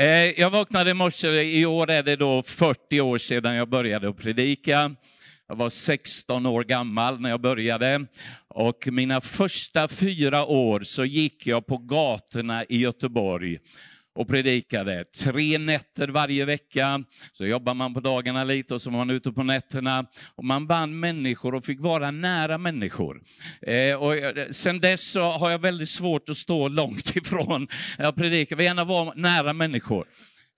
Eh, jag vaknade i morse, i år är det då 40 år sedan jag började att predika. Jag var 16 år gammal när jag började. Och mina första fyra år så gick jag på gatorna i Göteborg och predikade. Tre nätter varje vecka. Så jobbar man på dagarna lite och så var man ute på nätterna. Och man vann människor och fick vara nära människor. Eh, och eh, sen dess så har jag väldigt svårt att stå långt ifrån. Jag predikar, vill gärna vara nära människor.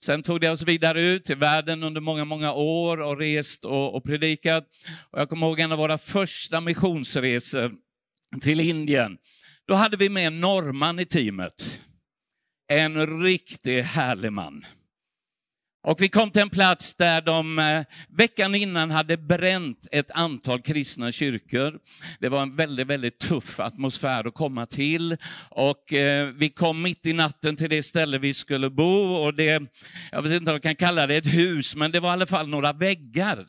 Sen tog det oss vidare ut till världen under många, många år och rest och, och predikat. Och jag kommer ihåg en av våra första missionsresor till Indien. Då hade vi med en norrman i teamet. En riktigt härlig man. Och vi kom till en plats där de eh, veckan innan hade bränt ett antal kristna kyrkor. Det var en väldigt, väldigt tuff atmosfär att komma till. Och eh, vi kom mitt i natten till det ställe vi skulle bo. Och det, jag vet inte om jag kan kalla det ett hus, men det var i alla fall några väggar.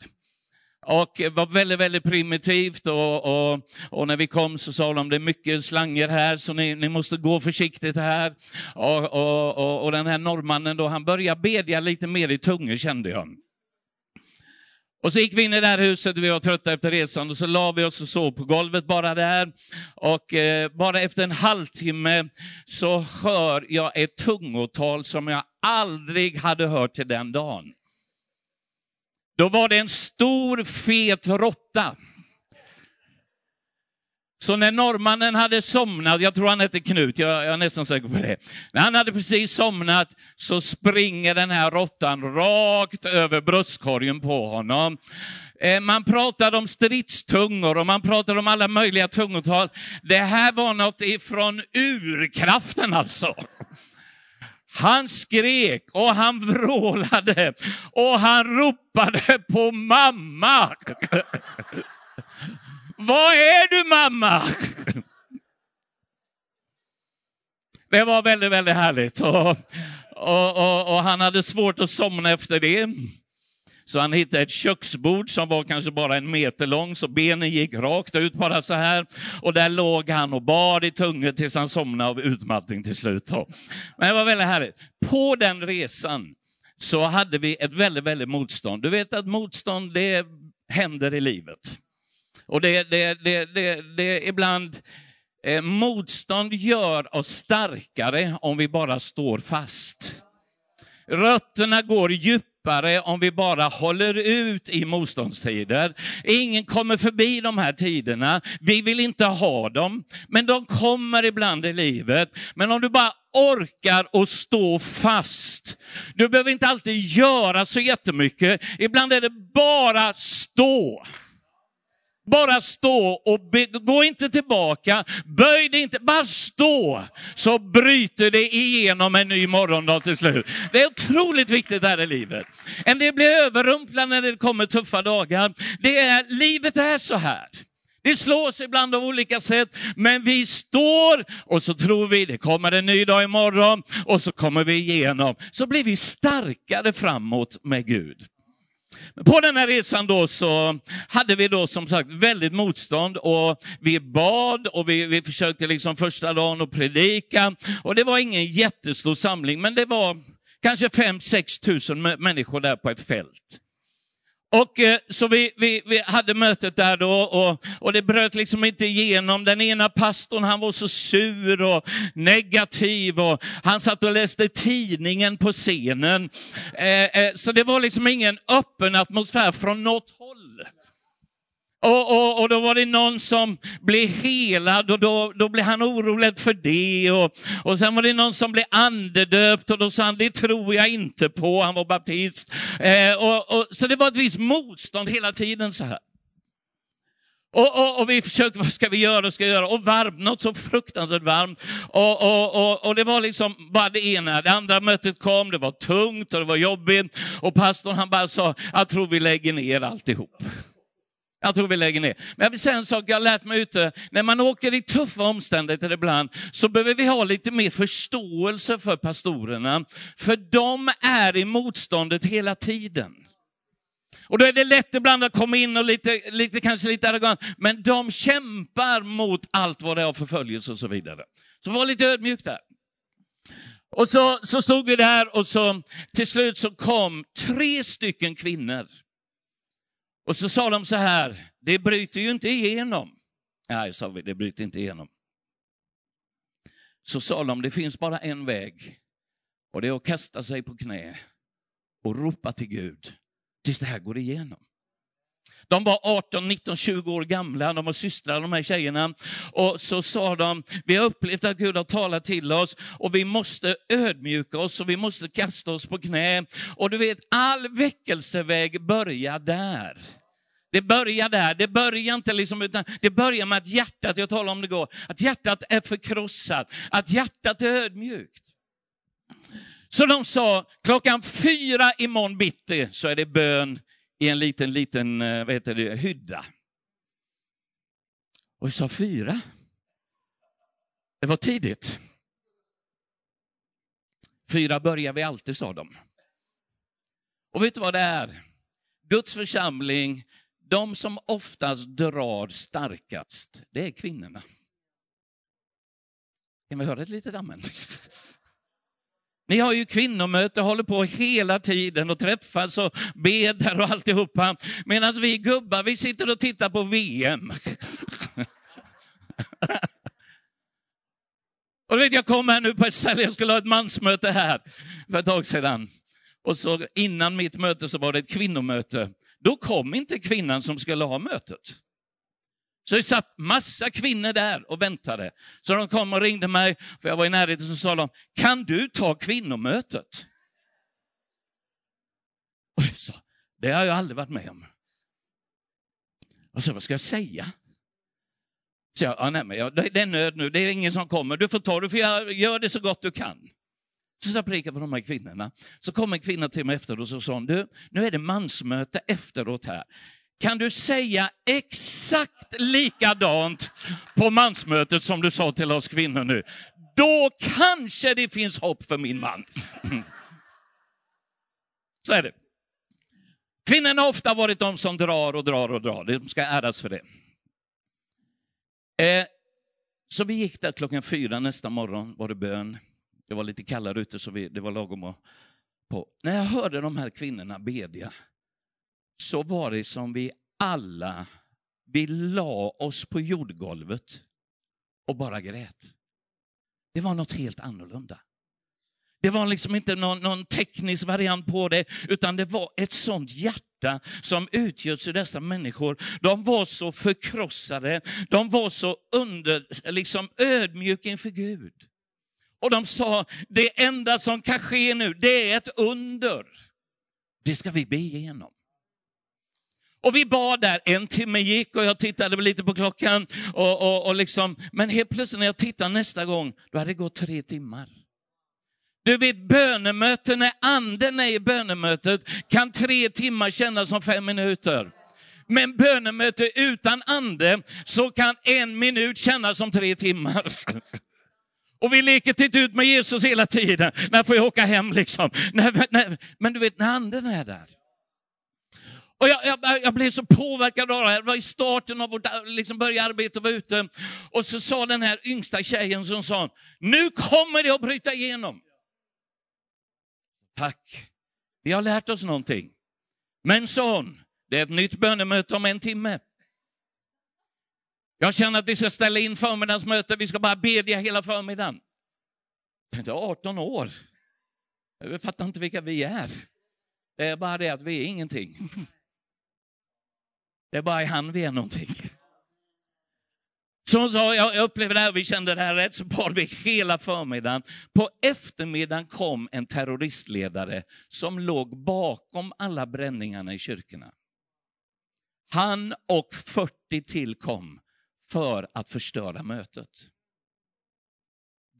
Och var väldigt, väldigt primitivt och, och, och, när vi kom så sa de det är mycket slanger här så ni, ni måste gå försiktigt här. Och, och, och, den här norrmannen då, han började bedja lite mer i tungor kände jag. Och så gick vi in i det här huset, vi var trötta efter resan, och så la vi oss och sov på golvet bara där. Och eh, bara efter en halvtimme så hör jag ett tungotal som jag aldrig hade hört till den dagen. Då var det en stor fet råtta. Så när norrmannen hade somnat, jag tror han hette Knut, jag, jag är nästan säker på det. När han hade precis somnat så springer den här råttan rakt över bröstkorgen på honom. Eh, man pratade om stridstungor och man pratade om alla möjliga tungotal. Det här var något ifrån urkraften alltså. Han skrek och han vrålade och han ropade på mamma. Var är du mamma? Det var väldigt, väldigt härligt. Och, och, och, och han hade svårt att somna efter det. Så han hittade ett köksbord som var kanske bara en meter lång, så benen gick rakt ut bara så här. Och där låg han och bad i tungor tills han somnade av utmattning till slut. Men det var väldigt härligt. På den resan så hade vi ett väldigt, väldigt motstånd. Du vet att motstånd, det händer i livet. Och det, det, det, det, det ibland, eh, motstånd gör oss starkare om vi bara står fast. Rötterna går djupare om vi bara håller ut i motståndstider. Ingen kommer förbi de här tiderna. Vi vill inte ha dem, men de kommer ibland i livet. Men om du bara orkar och stå fast. Du behöver inte alltid göra så jättemycket. Ibland är det bara stå. Bara stå och be, gå inte tillbaka, böj dig inte, bara stå så bryter det igenom en ny morgondag till slut. Det är otroligt viktigt här i livet. En del blir överrumplade när det kommer tuffa dagar. Det är, livet är så här. Det slås ibland av olika sätt, men vi står och så tror vi det kommer en ny dag imorgon och så kommer vi igenom. Så blir vi starkare framåt med Gud. På den här resan då så hade vi då som sagt väldigt motstånd och vi bad och vi, vi försökte liksom första dagen att predika och det var ingen jättestor samling men det var kanske 5-6 tusen människor där på ett fält. Och eh, så vi, vi, vi hade mötet där då och, och det bröt liksom inte igenom. Den ena pastorn han var så sur och negativ och han satt och läste tidningen på scenen. Eh, eh, så det var liksom ingen öppen atmosfär från något håll. Och, och, och, då var det någon som blev helad och då, då blev han orolig för det. Och, och sen var det någon som blev andedöpt och då sa han, det tror jag inte på, han var baptist. Eh, och, och, så det var ett visst motstånd hela tiden så här. Och, och, och, vi försökte, vad ska vi göra, ska vi göra? Och varmt, något så fruktansvärt varmt. Och, och, och, det var liksom bara det ena. Det andra mötet kom, det var tungt och det var jobbigt. Och pastorn han bara sa, jag tror vi lägger ner alltihop. Jag tror vi lägger ner. Men jag vill säga en sak jag har lärt mig ute. När man åker i tuffa omständigheter ibland så behöver vi ha lite mer förståelse för pastorerna. För de är i motståndet hela tiden. Och då är det lätt ibland att komma in och lite, lite kanske lite arrogant, men de kämpar mot allt vad det är av förföljelse och så vidare. Så var lite ödmjuk där. Och så, så stod vi där och så till slut så kom tre stycken kvinnor. Och så sa de så här, det bryter ju inte igenom. Nej, sa vi, det bryter inte igenom. Så sa de, det finns bara en väg och det är att kasta sig på knä och ropa till Gud tills det här går igenom. De var 18, 19, 20 år gamla, de var systrar de här tjejerna. Och så sa de, vi har upplevt att Gud har talat till oss och vi måste ödmjuka oss och vi måste kasta oss på knä. Och du vet, all väckelseväg börjar där. Det börjar där, det börjar inte liksom, utan det börjar med att hjärtat, jag talar om det går, att hjärtat är förkrossat, att hjärtat är ödmjukt. Så de sa, klockan fyra imorgon bitti så är det bön i en liten, liten eh, vad heter det, hydda. Och jag sa fyra. Det var tidigt. Fyra börjar vi alltid, sa de. Och vet du vad det är? Guds församling, de som oftast drar starkast, det är kvinnorna. Kan vi höra ett litet amen? Ni har ju kvinnomöte, håller på hela tiden och träffas och beder och alltihopa. Medan vi gubbar, vi sitter och tittar på VM. och vet, jag kom här nu på ett ställe, jag skulle ha ett mansmöte här för ett tag sedan. Och så innan mitt möte så var det ett kvinnomöte. Då kom inte kvinnan som skulle ha mötet. Så det satt massa kvinnor där och väntade. Så de kom och ringde mig, för jag var i närheten, så sa de, kan du ta kvinnomötet? Och jag sa, det har jag aldrig varit med om. Och så vad ska jag säga? Så jag, ja, nej, men jag, det är nöd nu, det är ingen som kommer, du får ta det, för jag gör det så gott du kan. Så jag predikade för de här kvinnorna. Så kom en kvinna till mig efteråt och så sa hon, du, nu är det mansmöte efteråt här. Kan du säga exakt likadant på mansmötet som du sa till oss kvinnor nu? Då kanske det finns hopp för min man. Så är det. Kvinnorna har ofta varit de som drar och drar och drar. De ska äras för det. Eh, så vi gick där klockan fyra nästa morgon, var det bön. Det var lite kallare ute så vi, det var lagom att på. När jag hörde de här kvinnorna bedja så var det som vi alla, vi la oss på jordgolvet och bara grät. Det var något helt annorlunda. Det var liksom inte någon, någon, teknisk variant på det, utan det var ett sånt hjärta som utgörs ur dessa människor. De var så förkrossade, de var så under, liksom ödmjuka inför Gud. Och de sa, det enda som kan ske nu, det är ett under. Det ska vi be igenom. Och vi bad där, en timme gick och jag tittade lite på klockan. Och, och, och liksom, men helt plötsligt när jag tittade nästa gång, då hade det gått tre timmar. Du vet bönemöten, när anden är i bönemötet kan tre timmar kännas som fem minuter. Men bönemöte utan ande så kan en minut kännas som tre timmar. Och vi leker titt ut med Jesus hela tiden. När får jag åka hem liksom? När, när, men du vet, när anden är där. Och jag, jag, jag, blev så påverkad av det här. Det var i starten av vårt liksom börja och var ute. Och så sa den här yngsta tjejen som sa, nu kommer det att bryta igenom. Tack, vi har lärt oss någonting. Men sa hon, det är ett nytt bönemöte om en timme. Jag känner att vi ska ställa in förmiddagsmötet, vi ska bara bedja hela förmiddagen. Jag tänkte 18 år. Jag fattar inte vilka vi är. Det är bara det att vi är ingenting. Det är bara i han vi är någonting. Så hon sa, jag upplever det här, vi kände det här rätt, så bad vi hela förmiddagen. På eftermiddagen kom en terroristledare som låg bakom alla bränningarna i kyrkorna. Han och 40 till kom för att förstöra mötet.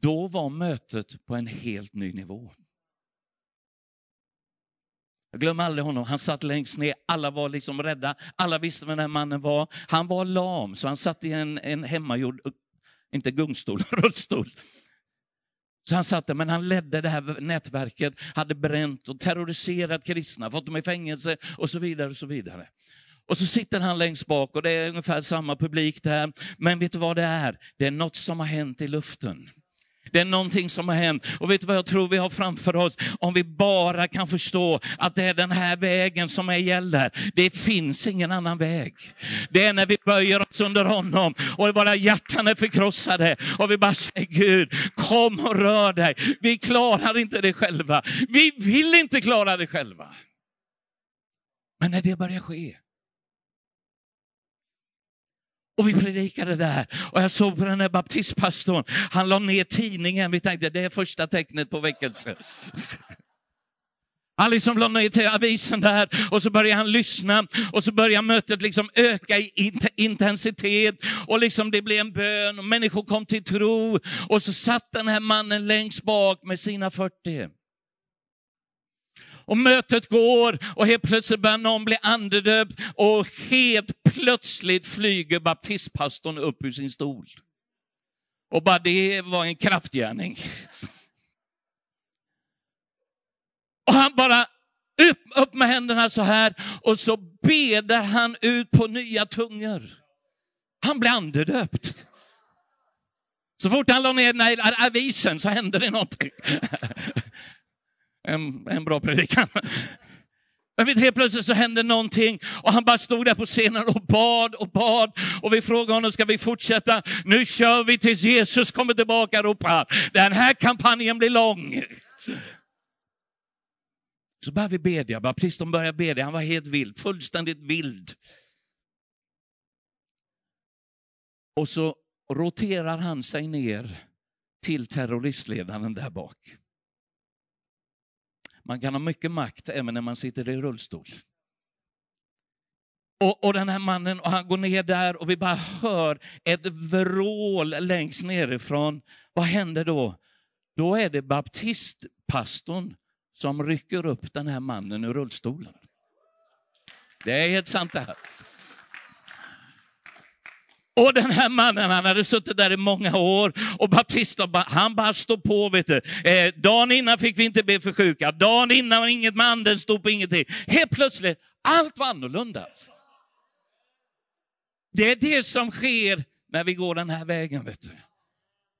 Då var mötet på en helt ny nivå. Jag glömmer aldrig honom. Han satt längst ner, alla var liksom rädda. Alla visste vem den här mannen var. Han var lam, så han satt i en, en hemmagjord, inte gungstol, rullstol. Så han satt där, men han ledde det här nätverket, hade bränt och terroriserat kristna, fått dem i fängelse och så vidare. Och så vidare. Och så sitter han längst bak och det är ungefär samma publik där. Men vet du vad det är? Det är något som har hänt i luften. Det är någonting som har hänt. Och vet du vad jag tror vi har framför oss? Om vi bara kan förstå att det är den här vägen som är gäller. Det finns ingen annan väg. Det är när vi böjer oss under honom och våra hjärtan är förkrossade och vi bara säger Gud, kom och rör dig. Vi klarar inte det själva. Vi vill inte klara det själva. Men när det börjar ske, och vi predikade där. Och jag såg på den där baptistpastorn, han la ner tidningen, vi tänkte det är första tecknet på väckelse. Han liksom la ner till avisen där. Och så började han lyssna. Och så började mötet liksom öka i intensitet. Och liksom det blev en bön. Och människor kom till tro. Och så satt den här mannen längst bak med sina 40. Och mötet går och helt plötsligt börjar någon bli andedöpt och helt plötsligt flyger baptistpastorn upp ur sin stol. Och bara det var en kraftgärning. Och han bara upp, upp med händerna så här och så bedar han ut på nya tungor. Han blir andedöpt. Så fort han la ner den här avisen så hände det någonting. En, en bra predikan. Jag vet, helt plötsligt så hände någonting och han bara stod där på scenen och bad och bad. Och vi frågade honom, ska vi fortsätta? Nu kör vi tills Jesus kommer tillbaka, ropar Den här kampanjen blir lång. Så började vi bedja, baptisten började bedja, han var helt vild, fullständigt vild. Och så roterar han sig ner till terroristledaren där bak. Man kan ha mycket makt även när man sitter i rullstol. Och, och, den här mannen, och han går ner där och vi bara hör ett vrål längst nerifrån. Vad händer då? Då är det baptistpastorn som rycker upp den här mannen ur rullstolen. Det är helt sant det här. Och den här mannen, han hade suttit där i många år och baptisten, han bara stod på. Vet du. Eh, dagen innan fick vi inte be för sjuka, dagen innan var inget med anden, stod på ingenting. Helt plötsligt, allt var annorlunda. Det är det som sker när vi går den här vägen. Vet du.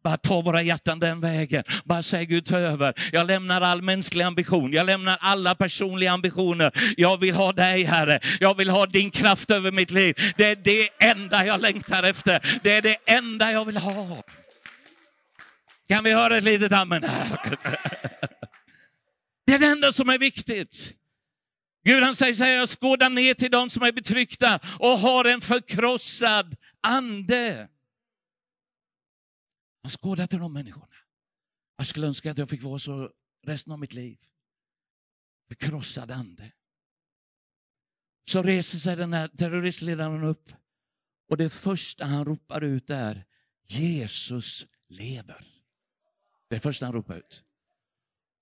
Bara ta våra hjärtan den vägen. Bara säg Gud ta över. Jag lämnar all mänsklig ambition. Jag lämnar alla personliga ambitioner. Jag vill ha dig Herre. Jag vill ha din kraft över mitt liv. Det är det enda jag längtar efter. Det är det enda jag vill ha. Kan vi höra ett litet amen här? Det är det enda som är viktigt. Gud han säger så här, jag skådar ner till de som är betryckta och har en förkrossad ande. Han skådar till de människorna. Jag skulle önska att jag fick vara så resten av mitt liv. Förkrossad ande. Så reser sig den här terroristledaren upp och det första han ropar ut är Jesus lever. Det är det första han ropar ut.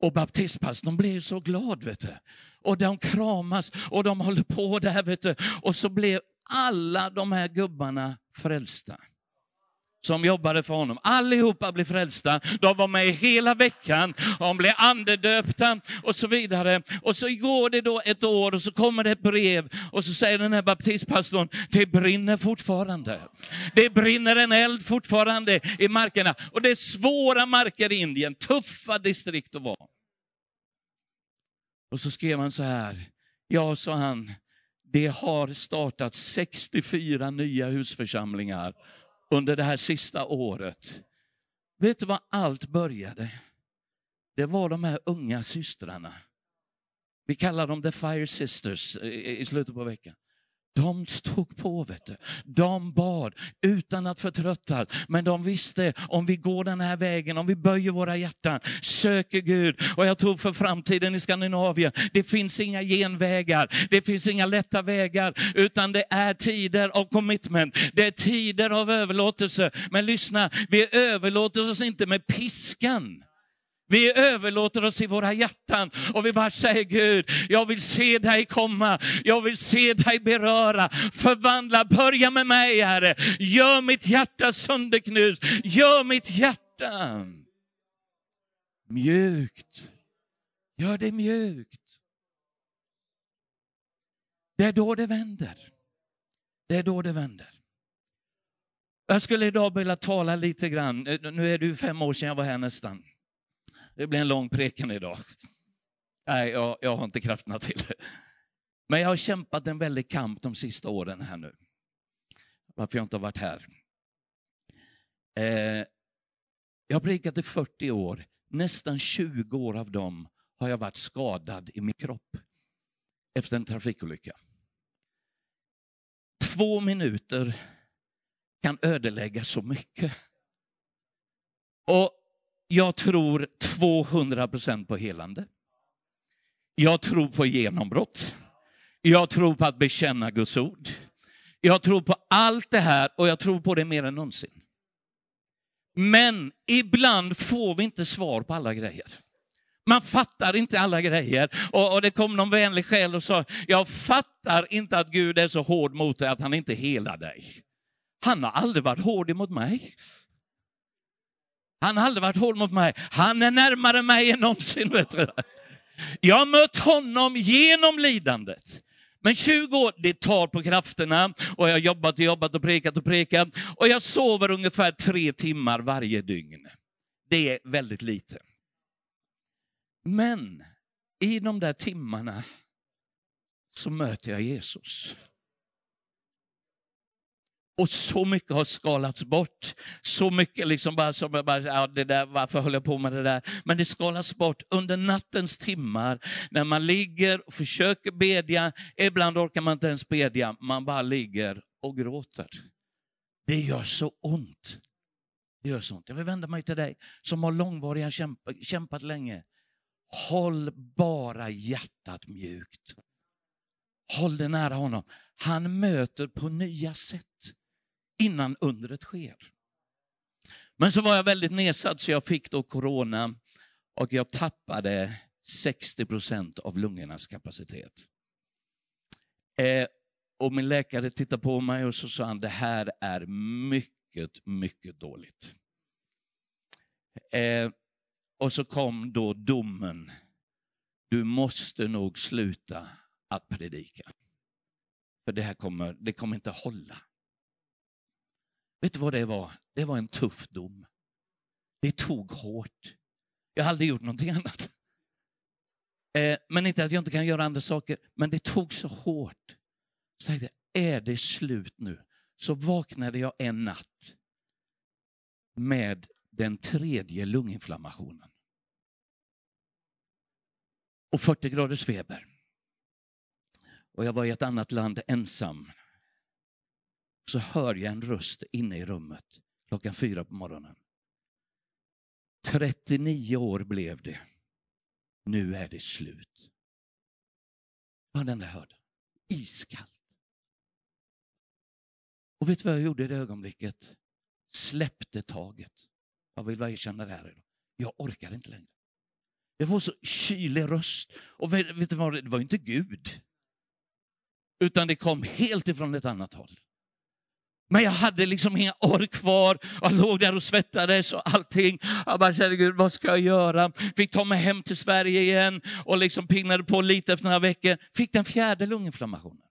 Och baptistpastorn blev så glad. Vet du. Och de kramas och de håller på där. Vet du. Och så blev alla de här gubbarna frälsta som jobbade för honom. Allihopa blev frälsta. De var med hela veckan. De blev andedöpta och så vidare. Och så går det då ett år och så kommer det ett brev och så säger den här baptistpastorn, det brinner fortfarande. Det brinner en eld fortfarande i markerna. Och det är svåra marker i Indien, tuffa distrikt att vara. Och så skrev han så här, ja, sa han, det har startat 64 nya husförsamlingar under det här sista året. Vet du var allt började? Det var de här unga systrarna. Vi kallar dem the fire sisters eh, i slutet på veckan. De stod på, vet du. de bad utan att förtröttas. Men de visste, om vi går den här vägen, om vi böjer våra hjärtan, söker Gud. Och jag tror för framtiden i Skandinavien, det finns inga genvägar, det finns inga lätta vägar, utan det är tider av commitment, det är tider av överlåtelse. Men lyssna, vi överlåter oss inte med piskan. Vi överlåter oss i våra hjärtan och vi bara säger Gud, jag vill se dig komma, jag vill se dig beröra, förvandla, börja med mig Herre. Gör mitt hjärta sönderknust, gör mitt hjärta mjukt. Gör det mjukt. Det är då det vänder. Det är då det vänder. Jag skulle idag vilja tala lite grann, nu är det ju fem år sedan jag var här nästan. Det blir en lång preken idag. Nej, jag, jag har inte krafterna till det. Men jag har kämpat en väldig kamp de sista åren här nu. Varför jag inte har varit här. Eh, jag har predikat i 40 år. Nästan 20 år av dem har jag varit skadad i min kropp efter en trafikolycka. Två minuter kan ödelägga så mycket. Och jag tror 200 procent på helande. Jag tror på genombrott. Jag tror på att bekänna Guds ord. Jag tror på allt det här och jag tror på det mer än någonsin. Men ibland får vi inte svar på alla grejer. Man fattar inte alla grejer. Och, och det kom någon vänlig själ och sa, jag fattar inte att Gud är så hård mot dig att han inte helar dig. Han har aldrig varit hård mot mig. Han har aldrig varit hård mot mig. Han är närmare mig än någonsin. Vet du. Jag har mött honom genom lidandet. Men 20 år, det tar på krafterna och jag har jobbat och jobbat och prekat och prekat. Och jag sover ungefär tre timmar varje dygn. Det är väldigt lite. Men i de där timmarna så möter jag Jesus. Och så mycket har skalats bort. Så mycket liksom bara som bara, ja, det där, varför höll jag på med det där? Men det skalas bort under nattens timmar när man ligger och försöker bedja. Ibland orkar man inte ens bedja, man bara ligger och gråter. Det gör så ont. Det gör så ont. Jag vill vända mig till dig som har långvariga kämpat, kämpat länge. Håll bara hjärtat mjukt. Håll det nära honom. Han möter på nya sätt innan undret sker. Men så var jag väldigt nedsatt så jag fick då corona och jag tappade 60 procent av lungornas kapacitet. Eh, och min läkare tittade på mig och så sa han, det här är mycket, mycket dåligt. Eh, och så kom då domen. Du måste nog sluta att predika. För det här kommer, det kommer inte hålla. Vet du vad det var? Det var en tuff dom. Det tog hårt. Jag har aldrig gjort någonting annat. Eh, men inte att jag inte kan göra andra saker, men det tog så hårt. Så tänkte är det slut nu? Så vaknade jag en natt med den tredje lunginflammationen. Och 40 graders feber. Och jag var i ett annat land ensam så hör jag en röst inne i rummet klockan fyra på morgonen. 39 år blev det. Nu är det slut. Det var den där hörde. Iskallt. Och vet du vad jag gjorde i det ögonblicket? Släppte taget. Jag vill bara erkänna det här idag. Jag orkar inte längre. Det var så kylig röst. Och vet, vet du vad, det var inte Gud. Utan det kom helt ifrån ett annat håll. Men jag hade liksom inga ork kvar. Jag låg där och svettades och allting. Jag bara kände, Gud, vad ska jag göra? Fick ta mig hem till Sverige igen och liksom pignade på lite efter några veckor. Fick den fjärde lunginflammationen.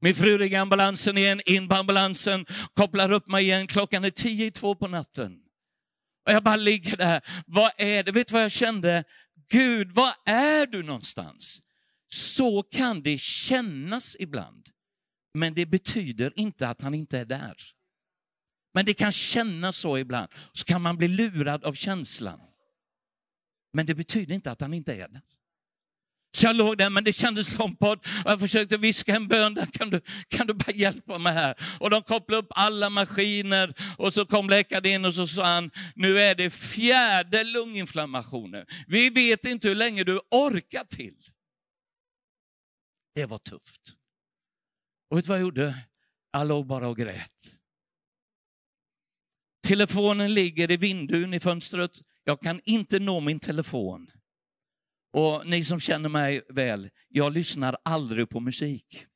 Min fru ringer ambulansen igen, in på ambulansen, kopplar upp mig igen. Klockan är tio i två på natten. Och jag bara ligger där. Vad är det? Vet du vad jag kände? Gud, var är du någonstans? Så kan det kännas ibland. Men det betyder inte att han inte är där. Men det kan kännas så ibland. Så kan man bli lurad av känslan. Men det betyder inte att han inte är där. Så jag låg där, men det kändes långt bort. Och jag försökte viska en bön, där, kan, du, kan du bara hjälpa mig här? Och de kopplade upp alla maskiner och så kom läkaren in och så sa han, nu är det fjärde lunginflammationen. Vi vet inte hur länge du orkar till. Det var tufft. Och vet du vad jag gjorde? Jag låg bara och grät. Telefonen ligger i vindun i fönstret. Jag kan inte nå min telefon. Och ni som känner mig väl, jag lyssnar aldrig på musik.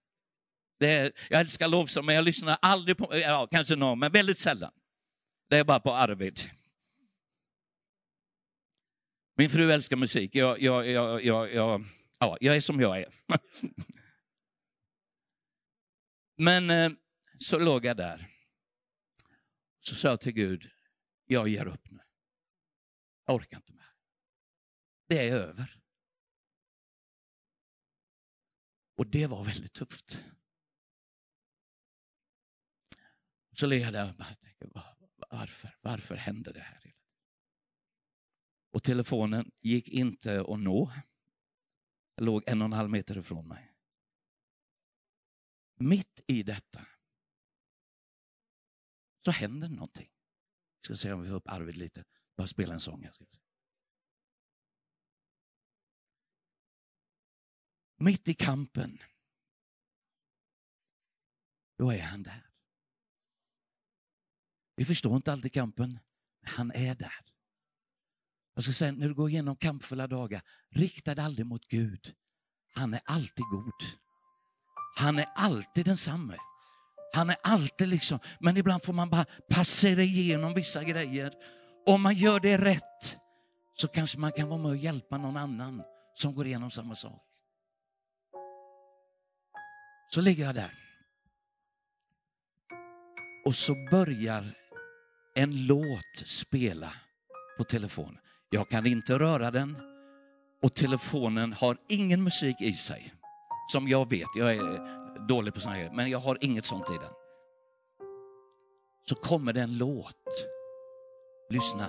Är, jag älskar lovsång, men jag lyssnar aldrig på, ja kanske någon, men väldigt sällan. Det är bara på Arvid. Min fru älskar musik. Jag, jag, jag, jag, jag, ja, jag är som jag är. Men eh, så låg jag där. Så sa jag till Gud, jag ger upp nu. Jag orkar inte mer. Det är över. Och det var väldigt tufft. Så låg jag där och bara tänkte, varför, varför hände det här? Och telefonen gick inte att nå. Jag låg en och en halv meter ifrån mig. Mitt i detta så händer någonting. Jag ska se om vi får upp Arvid lite. Bara spela en sång. Här. Mitt i kampen, då är han där. Vi förstår inte alltid kampen, men han är där. Jag ska säga, när du går igenom kampfulla dagar, rikta dig aldrig mot Gud. Han är alltid god. Han är alltid densamme. Han är alltid liksom, men ibland får man bara passera igenom vissa grejer. Om man gör det rätt så kanske man kan vara med och hjälpa någon annan som går igenom samma sak. Så ligger jag där. Och så börjar en låt spela på telefonen. Jag kan inte röra den och telefonen har ingen musik i sig. Som jag vet, jag är dålig på sådana grejer, men jag har inget sånt i den. Så kommer det en låt. Lyssna.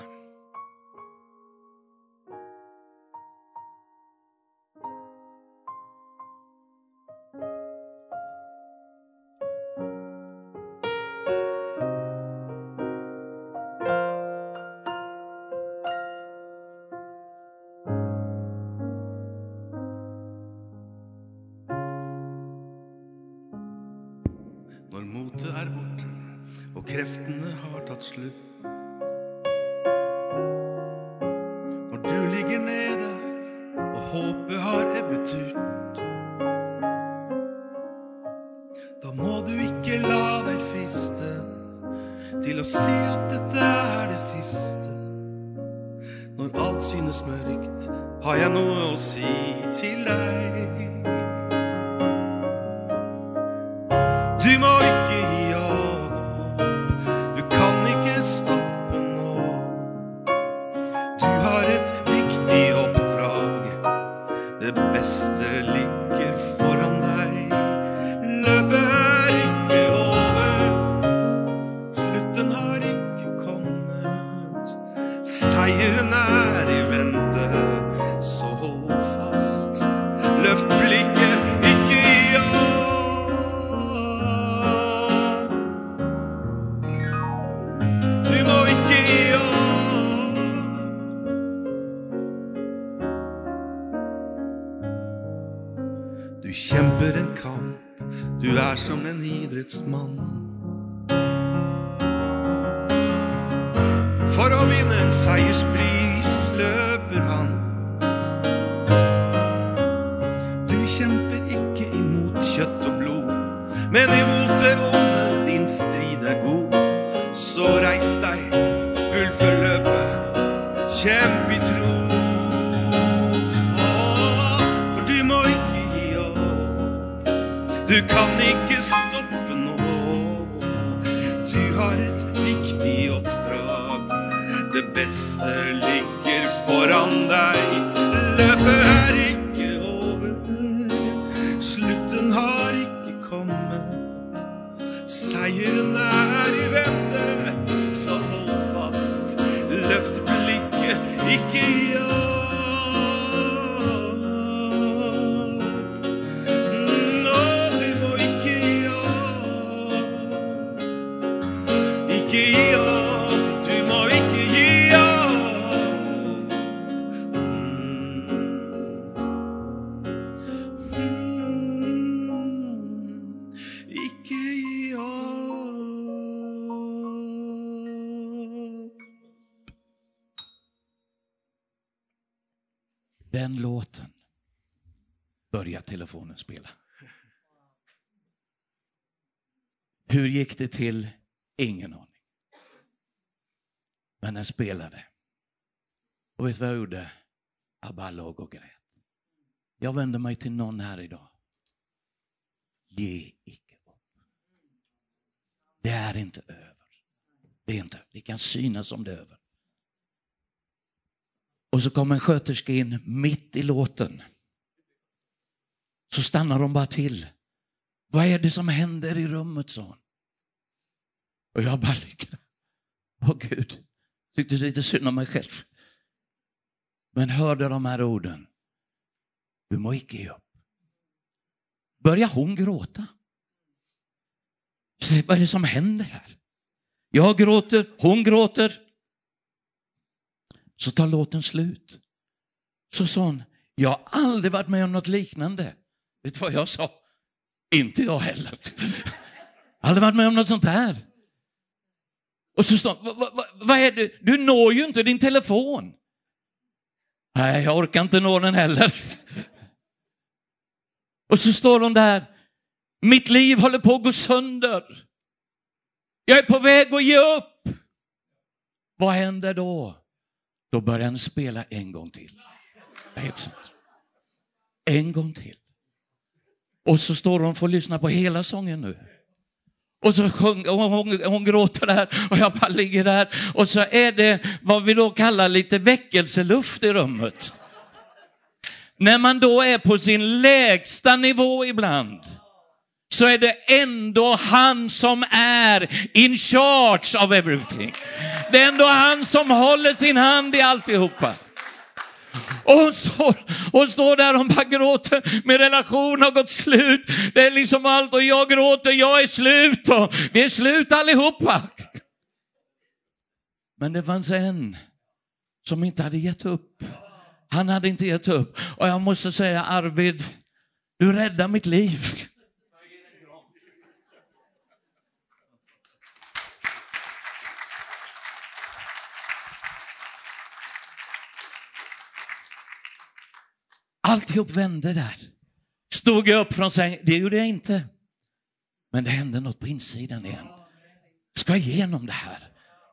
kreftene har tatt slutt. kämp tro. Åh, du må ikke ge upp Du kan ikke stoppe nå. Du har ett viktigt uppdrag Det bästa ligger foran dig Den låten börjar telefonen spela. Hur gick det till? Ingen aning. Men den spelade. Och vet du vad jag gjorde? Jag bara låg och grät. Jag vänder mig till någon här idag. Ge icke upp. Det är inte över. det är inte. Det kan synas som det är över. Och så kom en sköterska in mitt i låten. Så stannar de bara till. Vad är det som händer i rummet, sa hon. Och jag bara ligger Åh Gud, tyckte lite synd om mig själv. Men hörde de här orden. Du må icke ge upp. Börjar hon gråta? Vad är det som händer här? Jag gråter, hon gråter. Så tar låten slut. Så sa hon, jag har aldrig varit med om något liknande. Vet du vad jag sa? Inte jag heller. Aldrig varit med om något sånt här. Och så sa vad, vad, vad är det? Du når ju inte din telefon. Nej, jag orkar inte nå den heller. Och så står hon där. Mitt liv håller på att gå sönder. Jag är på väg att ge upp. Vad händer då? Då börjar han spela en gång till. En gång till. Och så står hon och får lyssna på hela sången nu. Och så sjung, hon, hon, hon, gråter där och jag bara ligger där. Och så är det vad vi då kallar lite väckelseluft i rummet. När man då är på sin lägsta nivå ibland så är det ändå han som är in charge of everything. Det är ändå han som håller sin hand i alltihopa. Och hon står, hon står där och bara gråter. Min relation har gått slut. Det är liksom allt och jag gråter, jag är slut och vi är slut allihopa. Men det fanns en som inte hade gett upp. Han hade inte gett upp. Och jag måste säga Arvid, du räddar mitt liv. Alltihop vände där. Stod jag upp från sängen? Det gjorde jag inte. Men det hände något på insidan igen. Jag ska igenom det här.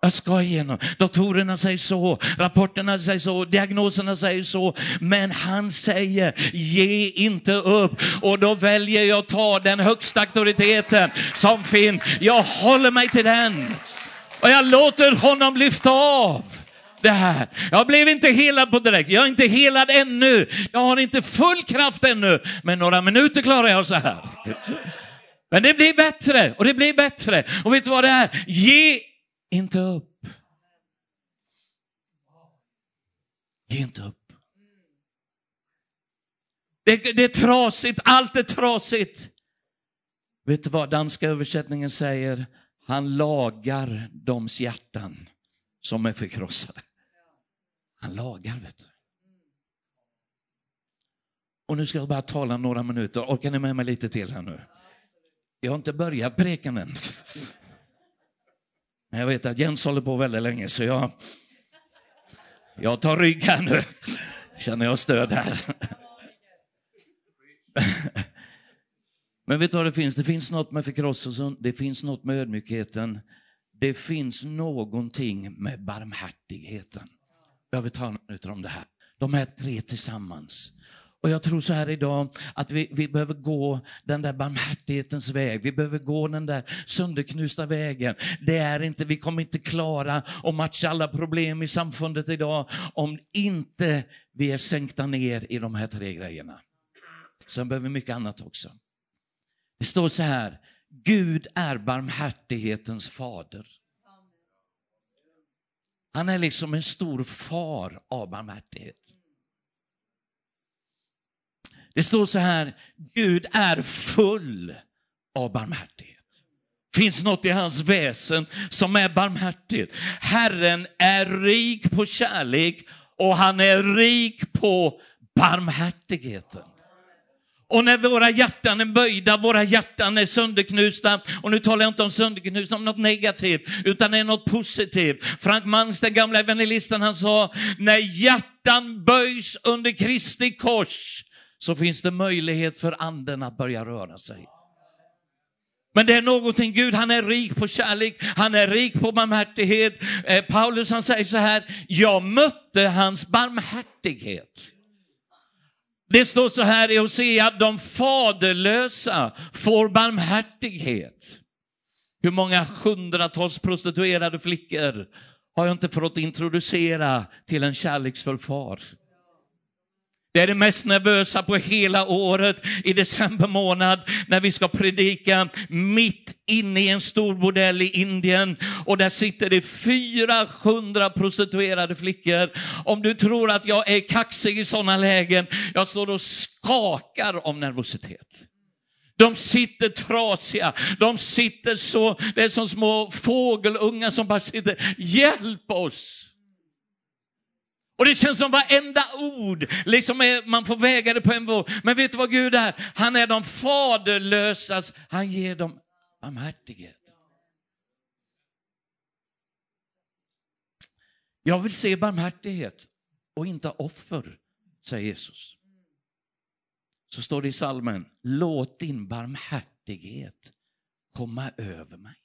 Jag ska igenom. Datorerna säger så, rapporterna säger så, diagnoserna säger så. Men han säger, ge inte upp. Och då väljer jag att ta den högsta auktoriteten som finns. Jag håller mig till den. Och jag låter honom lyfta av det här. Jag blev inte helad på direkt. Jag är inte helad ännu. Jag har inte full kraft ännu. Men några minuter klarar jag så här. Men det blir bättre och det blir bättre. Och vet du vad det är? Ge inte upp. Ge inte upp. Det, det är trasigt, allt är trasigt. Vet du vad danska översättningen säger? Han lagar doms hjärtan som är förkrossade. Han lagar, vet du. Och nu ska jag bara tala några minuter. Orkar ni med mig lite till här nu? Jag har inte börjat preken än. Men jag vet att Jens håller på väldigt länge så jag, jag tar rygg här nu. Känner jag stöd här. Men vet du vad det finns? Det finns något med förkrosselsen, det finns något med ödmjukheten. Det finns någonting med barmhärtigheten. Jag vill tala minuter om det här. De här tre tillsammans. Och jag tror så här idag att vi, vi behöver gå den där barmhärtighetens väg. Vi behöver gå den där sönderknusta vägen. Det är inte, vi kommer inte klara att matcha alla problem i samfundet idag om inte vi är sänkta ner i de här tre grejerna. Sen behöver vi mycket annat också. Det står så här, Gud är barmhärtighetens fader. Han är liksom en stor far av barmhärtighet. Det står så här, Gud är full av barmhärtighet. Finns något i hans väsen som är barmhärtigt. Herren är rik på kärlek och han är rik på barmhärtigheten. Och när våra hjärtan är böjda, våra hjärtan är sönderknusta, och nu talar jag inte om sönderknusta om något negativt, utan det är något positivt. Frank Mans, den gamla evangelisten, han sa, när hjärtan böjs under Kristi kors, så finns det möjlighet för anden att börja röra sig. Men det är någonting, Gud han är rik på kärlek, han är rik på barmhärtighet. Eh, Paulus han säger så här, jag mötte hans barmhärtighet. Det står så här i Hosea, de faderlösa får barmhärtighet. Hur många hundratals prostituerade flickor har jag inte fått introducera till en kärleksfull far? Det är det mest nervösa på hela året i december månad när vi ska predika mitt inne i en stor bordell i Indien och där sitter det 400 prostituerade flickor. Om du tror att jag är kaxig i sådana lägen, jag står och skakar av nervositet. De sitter trasiga, de sitter så, det är som små fågelungar som bara sitter, hjälp oss! Och det känns som varenda ord, liksom är, man får väga det på en våg. Men vet du vad Gud är? Han är de faderlösas, han ger dem barmhärtighet. Jag vill se barmhärtighet och inte offer, säger Jesus. Så står det i salmen, låt din barmhärtighet komma över mig.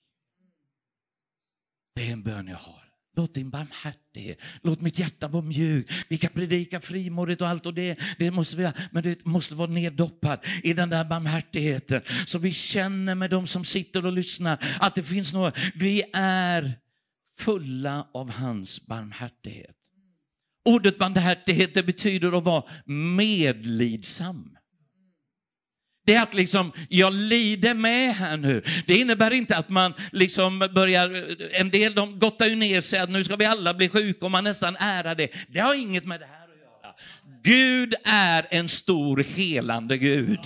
Det är en bön jag har. Låt din barmhärtighet, låt mitt hjärta vara mjukt. Vi kan predika frimodigt och allt och det, det måste vi men det måste vara neddoppad i den där barmhärtigheten. Så vi känner med de som sitter och lyssnar att det finns något. Vi är fulla av hans barmhärtighet. Ordet barmhärtighet betyder att vara medlidsam. Det är att liksom, jag lider med här nu. Det innebär inte att man liksom börjar, en del de gottar ju ner sig att nu ska vi alla bli sjuka och man nästan ärar det. Det har inget med det här att göra. Gud är en stor helande Gud.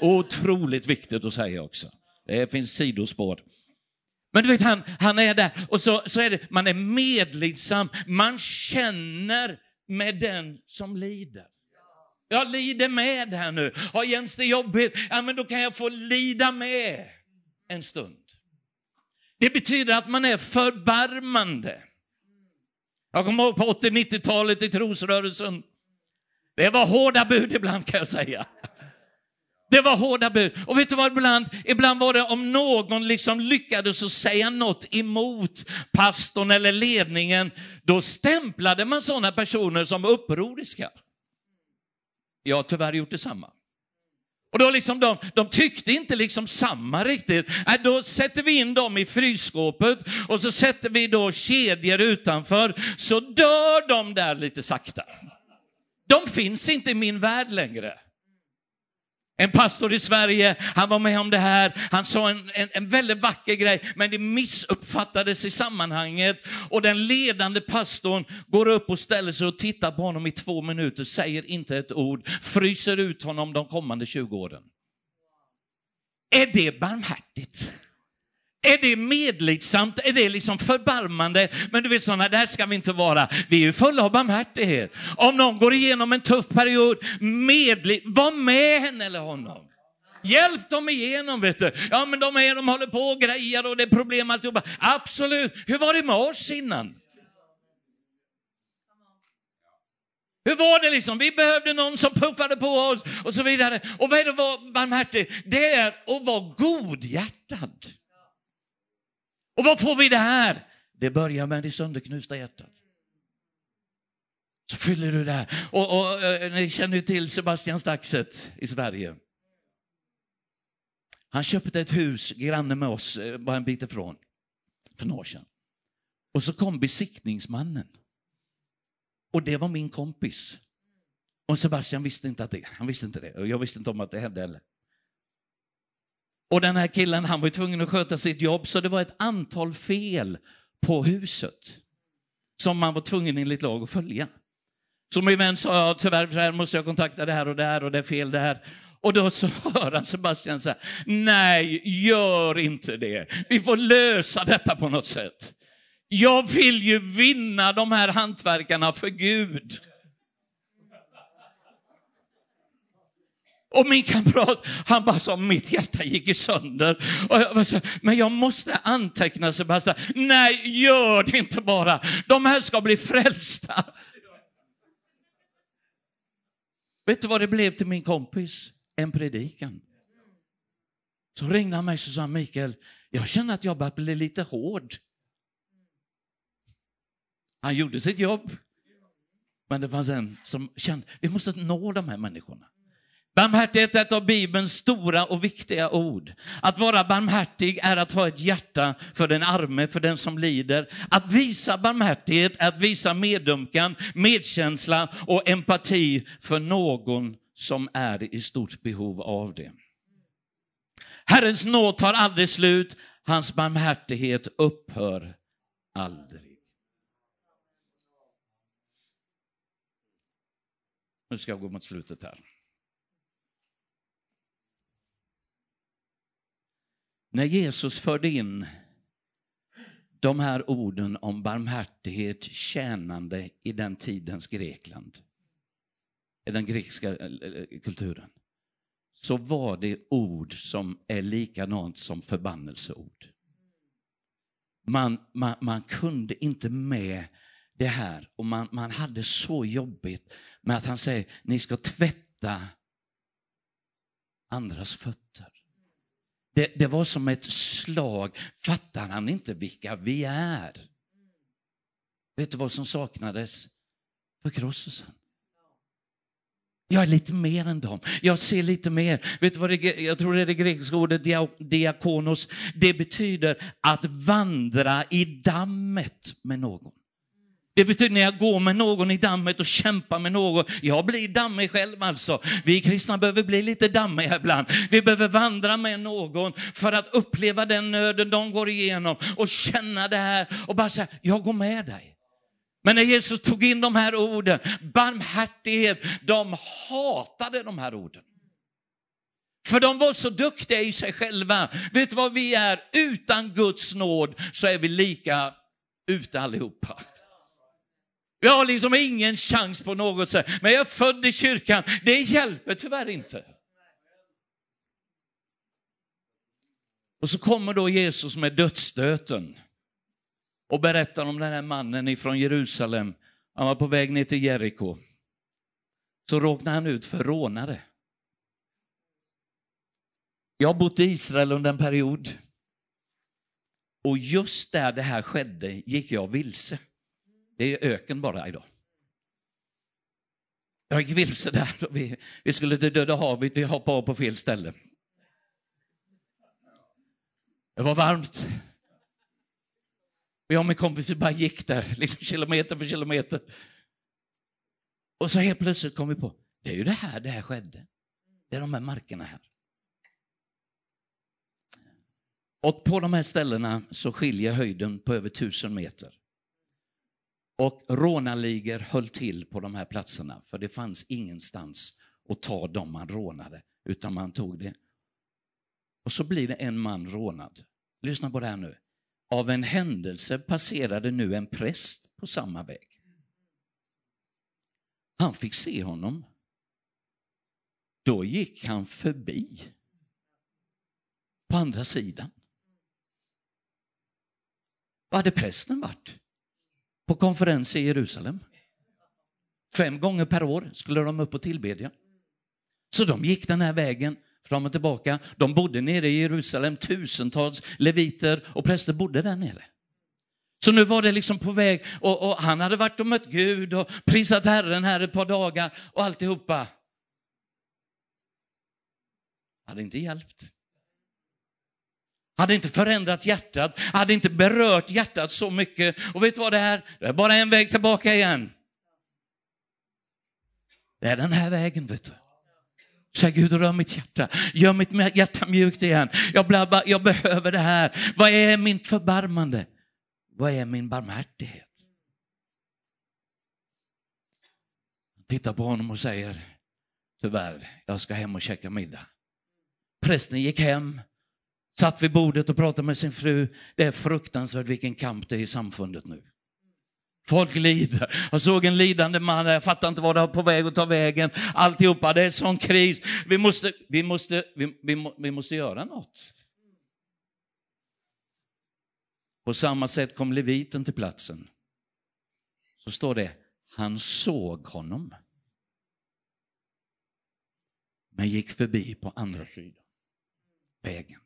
Otroligt viktigt att säga också. Det finns sidospår. Men du vet, han, han är där och så, så är det, man är medlidsam, man känner med den som lider. Jag lider med här nu. Har Jens det jobbigt? Ja, men då kan jag få lida med en stund. Det betyder att man är förbarmande. Jag kommer ihåg på 80-90-talet i trosrörelsen. Det var hårda bud ibland kan jag säga. Det var hårda bud. Och vet du vad ibland? Ibland var det om någon liksom lyckades säga något emot pastorn eller ledningen, då stämplade man sådana personer som upproriska. Jag har tyvärr gjort detsamma. Och då liksom de, de tyckte inte liksom samma riktigt. Äh, då sätter vi in dem i frysskåpet och så sätter vi då kedjor utanför så dör de där lite sakta. De finns inte i min värld längre. En pastor i Sverige, han var med om det här, han sa en, en, en, väldigt vacker grej, men det missuppfattades i sammanhanget. Och den ledande pastorn går upp och ställer sig och tittar på honom i två minuter, säger inte ett ord, fryser ut honom de kommande 20 åren. Är det barmhärtigt? Är det medlidsamt? Är det liksom förbarmande? Men du vet, sådana där ska vi inte vara. Vi är ju fulla av barmhärtighet. Om någon går igenom en tuff period, medlid, var med henne eller honom. Hjälp dem igenom, vet du. Ja, men de, är, de håller på och grejer och det är problem alltihopa. Absolut. Hur var det med oss innan? Hur var det liksom? Vi behövde någon som puffade på oss och så vidare. Och vad är det att vara barmhärtig? Det är att vara godhjärtad. Och vad får vi det här? Det börjar med det sönderknusta hjärtat. Så fyller du det här. Och, och, och ni känner ju till Sebastian Staxet i Sverige. Han köpte ett hus granne med oss, eh, bara en bit ifrån, för några år sedan. Och så kom besiktningsmannen. Och det var min kompis. Och Sebastian visste inte att det, han visste inte det. Och jag visste inte om att det hände heller. Och den här killen, han var tvungen att sköta sitt jobb, så det var ett antal fel på huset som man var tvungen enligt lag att följa. Så min vän sa, tyvärr så här måste jag kontakta det här och det här och det är fel det här. Och då så hör han Sebastian säga, nej, gör inte det. Vi får lösa detta på något sätt. Jag vill ju vinna de här hantverkarna för Gud. Och min kamrat, han bara sa, mitt hjärta gick sönder. Och jag sa, men jag måste anteckna Sebastian. Nej, gör det inte bara. De här ska bli frälsta. Vet du vad det blev till min kompis? En predikan. Så ringde han mig och sa, Mikael, jag känner att jag börjar bli lite hård. Han gjorde sitt jobb. Men det fanns en som kände, vi måste nå de här människorna. Barmhärtighet är ett av Bibelns stora och viktiga ord. Att vara barmhärtig är att ha ett hjärta för den arme, för den som lider. Att visa barmhärtighet är att visa medömkan, medkänsla och empati för någon som är i stort behov av det. Herrens nåd tar aldrig slut, hans barmhärtighet upphör aldrig. Nu ska jag gå mot slutet här. När Jesus förde in de här orden om barmhärtighet, tjänande i den tidens Grekland, i den grekiska eh, eh, kulturen, så var det ord som är likadant som förbannelseord. Man, man, man kunde inte med det här och man, man hade så jobbigt med att han säger, ni ska tvätta andras fötter. Det, det var som ett slag. Fattar han inte vilka vi är? Vet du vad som saknades? Förkrosselsen. Jag är lite mer än dem. Jag ser lite mer. Vet du vad det, jag tror det är det grekiska ordet diakonos. Det betyder att vandra i dammet med någon. Det betyder när jag går med någon i dammet och kämpar med någon. Jag blir dammig själv alltså. Vi kristna behöver bli lite dammiga ibland. Vi behöver vandra med någon för att uppleva den nöden de går igenom och känna det här och bara säga, jag går med dig. Men när Jesus tog in de här orden, barmhärtighet, de hatade de här orden. För de var så duktiga i sig själva. Vet du vad vi är? Utan Guds nåd så är vi lika ute allihopa. Jag har liksom ingen chans på något sätt. Men jag är född i kyrkan. Det hjälper tyvärr inte. Och så kommer då Jesus med dödsstöten och berättar om den här mannen ifrån Jerusalem. Han var på väg ner till Jeriko. Så råkade han ut för rånare. Jag har bott i Israel under en period. Och just där det här skedde gick jag vilse. Det är öken bara idag. Jag gick vilse där. Vi, vi skulle till Döda havet, vi hoppade av på fel ställe. Det var varmt. Jag och min kompis bara gick där, liksom kilometer för kilometer. Och så helt plötsligt kom vi på, det är ju det här det här skedde. Det är de här markerna här. Och på de här ställena så skiljer höjden på över tusen meter. Och rånarligor höll till på de här platserna, för det fanns ingenstans att ta dem man rånade, utan man tog det. Och så blir det en man rånad. Lyssna på det här nu. Av en händelse passerade nu en präst på samma väg. Han fick se honom. Då gick han förbi på andra sidan. Var hade prästen varit? På konferens i Jerusalem. Fem gånger per år skulle de upp och tillbedja. Så de gick den här vägen fram och tillbaka. De bodde nere i Jerusalem, tusentals leviter och präster bodde där nere. Så nu var det liksom på väg och, och han hade varit och mött Gud och prisat Herren här ett par dagar och alltihopa. Hade inte hjälpt hade inte förändrat hjärtat, hade inte berört hjärtat så mycket. Och vet du vad det är? Det är bara en väg tillbaka igen. Det är den här vägen, vet du. Säg Gud, rör mitt hjärta. Gör mitt hjärta mjukt igen. Jag, blabba, jag behöver det här. Vad är mitt förbarmande? Vad är min barmhärtighet? Tittar på honom och säger, tyvärr, jag ska hem och käka middag. Prästen gick hem, Satt vid bordet och pratade med sin fru. Det är fruktansvärt vilken kamp det är i samfundet nu. Folk lider. Jag såg en lidande man, jag fattar inte vad det är på väg att ta vägen. Alltihopa, det är sån kris. Vi måste, vi måste, vi, vi, vi måste göra något. På samma sätt kom leviten till platsen. Så står det, han såg honom. Men gick förbi på andra sidan vägen.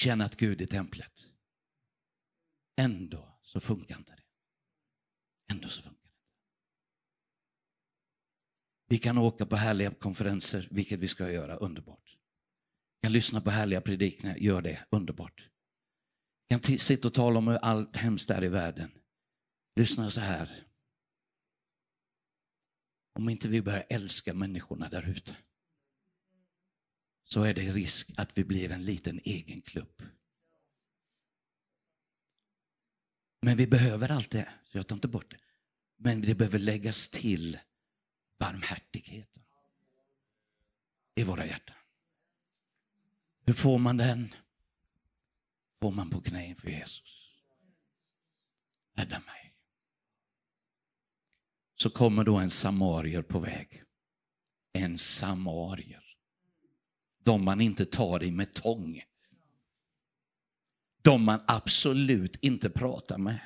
Tjänat Gud i templet. Ändå så funkar inte det. Ändå så funkar det Vi kan åka på härliga konferenser, vilket vi ska göra, underbart. Vi kan lyssna på härliga predikningar, gör det, underbart. Vi kan sitta och tala om hur allt hemskt är i världen. Lyssna så här. Om inte vi börjar älska människorna där ute så är det risk att vi blir en liten egen klubb. Men vi behöver allt det, så jag tar inte bort det. Men det behöver läggas till barmhärtigheten i våra hjärtan. Hur får man den? Får man på knä inför Jesus. Rädda mig. Så kommer då en samarier på väg. En samarier. De man inte tar i med tång. De man absolut inte pratar med.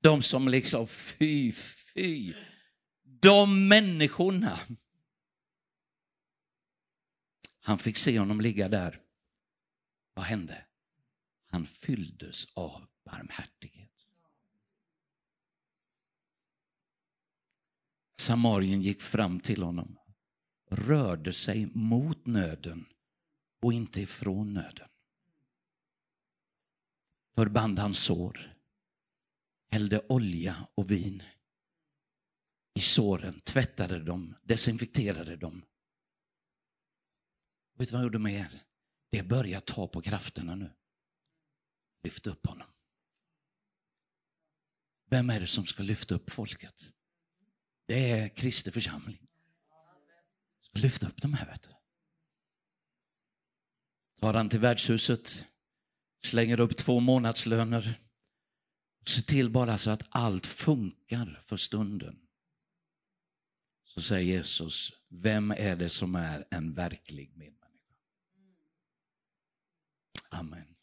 De som liksom, fy, fy. De människorna. Han fick se honom ligga där. Vad hände? Han fylldes av barmhärtighet. Samarien gick fram till honom, rörde sig mot nöden och inte ifrån nöden. Förband hans sår, hällde olja och vin i såren, tvättade dem, desinfekterade dem. Vet du vad han gjorde mer? Det börjar ta på krafterna nu. Lyft upp honom. Vem är det som ska lyfta upp folket? Det är Kristi församling. Lyft lyfta upp de här. Vet du. Tar han till värdshuset, slänger upp två månadslöner. Se till bara så att allt funkar för stunden. Så säger Jesus, vem är det som är en verklig medmänniska? Amen.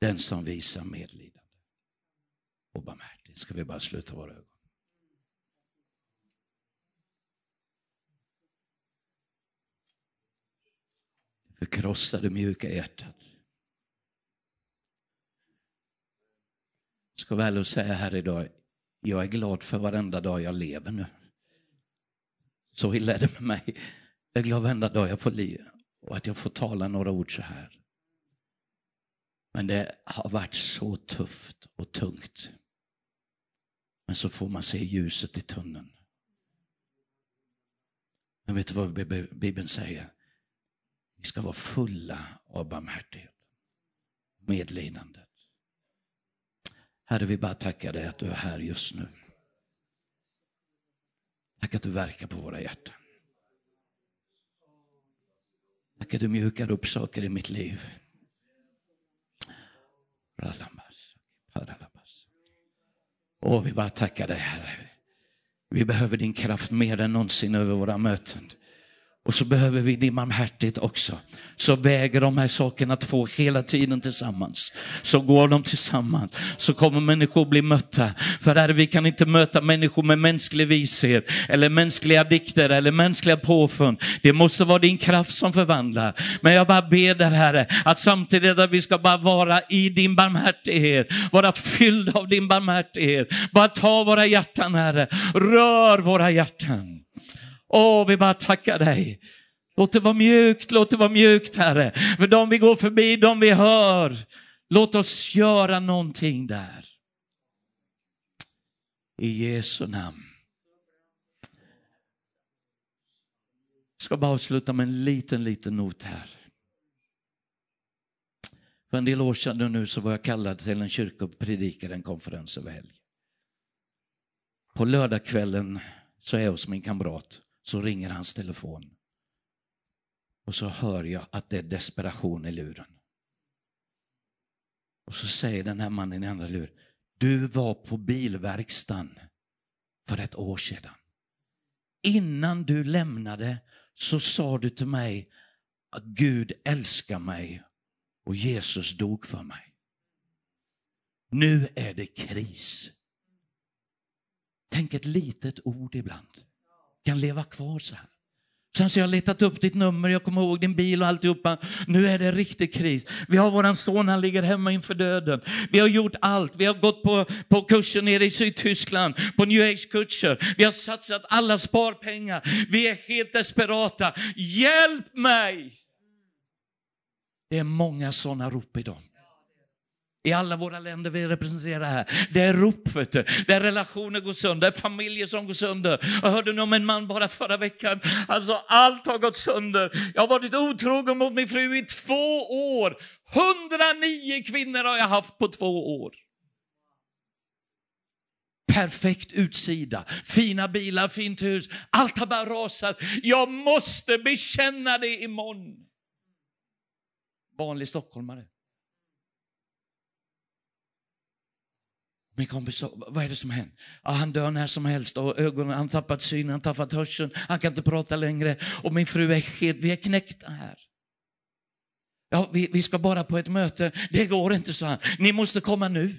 Den som visar medlidande och barmhärtighet. Ska vi bara sluta våra ögon? Förkrossade mjuka hjärtat. Ska väl säga här idag, jag är glad för varenda dag jag lever nu. Så illa är det med mig. Jag är glad varenda dag jag får leva och att jag får tala några ord så här. Men det har varit så tufft och tungt. Men så får man se ljuset i tunneln. Men vet du vad Bibeln säger? Vi ska vara fulla av barmhärtighet, medlidandet. Herre, vi bara tackar dig att du är här just nu. Tack att du verkar på våra hjärtan. Tack att du mjukar upp saker i mitt liv. Och vi bara tackar dig Herre. Vi behöver din kraft mer än någonsin över våra möten. Och så behöver vi din barmhärtighet också. Så väger de här sakerna två hela tiden tillsammans. Så går de tillsammans. Så kommer människor bli mötta. För här, vi kan inte möta människor med mänsklig vishet, eller mänskliga dikter, eller mänskliga påfund. Det måste vara din kraft som förvandlar. Men jag bara ber dig Herre, att samtidigt att vi ska bara vara i din barmhärtighet, vara fylld av din barmhärtighet. Bara ta våra hjärtan Herre, rör våra hjärtan. Åh, vi bara tackar dig. Låt det vara mjukt, låt det vara mjukt Herre. För de vi går förbi, de vi hör. Låt oss göra någonting där. I Jesu namn. Jag ska bara avsluta med en liten, liten not här. För en del år sedan nu så var jag kallad till en kyrka och predikade en konferens över helg. På lördagskvällen så är jag hos min kamrat så ringer hans telefon. Och så hör jag att det är desperation i luren. Och så säger den här mannen i andra luren, du var på bilverkstan för ett år sedan. Innan du lämnade så sa du till mig att Gud älskar mig och Jesus dog för mig. Nu är det kris. Tänk ett litet ord ibland kan leva kvar så här. Sen så har jag letat upp ditt nummer, jag kommer ihåg din bil och alltihopa. Nu är det riktig kris. Vi har våran son, han ligger hemma inför döden. Vi har gjort allt. Vi har gått på, på kurser nere i Sydtyskland, på new age-kurser. Vi har satsat alla sparpengar. Vi är helt desperata. Hjälp mig! Det är många sådana rop idag i alla våra länder vi representerar här. Det är rop, vet du. det är relationer går sönder, det är familjer som går sönder. Jag hörde om en man bara förra veckan, alltså allt har gått sönder. Jag har varit otrogen mot min fru i två år. 109 kvinnor har jag haft på två år. Perfekt utsida, fina bilar, fint hus. Allt har bara rasat. Jag måste bekänna det imorgon. Vanlig stockholmare. Min kompis sa, vad är det som hänt? Ja, han dör när som helst och ögonen, han tappat synen, han tappat hörseln, han kan inte prata längre och min fru är helt, vi är knäckta här. Ja, vi, vi ska bara på ett möte, det går inte, så han. Ni måste komma nu.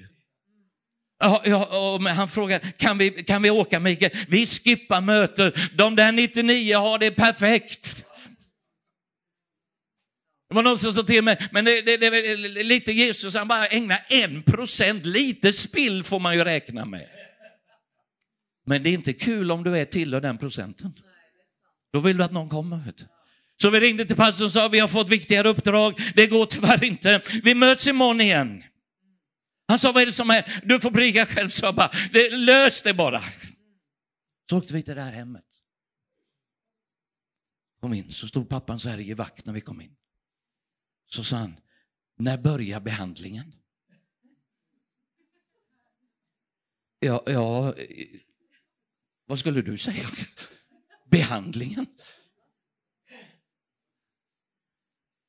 Ja, ja, och han frågar, kan vi, kan vi åka Mikael? Vi skippar mötet, de där 99 har det perfekt. Det var någon som sa till mig, men det, det, det lite Jesus, han bara ägnar en procent, lite spill får man ju räkna med. Men det är inte kul om du är tillhör den procenten. Då vill du att någon kommer. Vet du. Så vi ringde till pastorn och sa, vi har fått viktigare uppdrag, det går tyvärr inte. Vi möts imorgon igen. Han sa, vad är det som är, du får prika själv, så jag bara, det, lös det bara. Så åkte vi till det här hemmet. Kom in, så stod pappan så här i vakt när vi kom in. Så sa han, när börjar behandlingen? Ja, ja, vad skulle du säga? Behandlingen?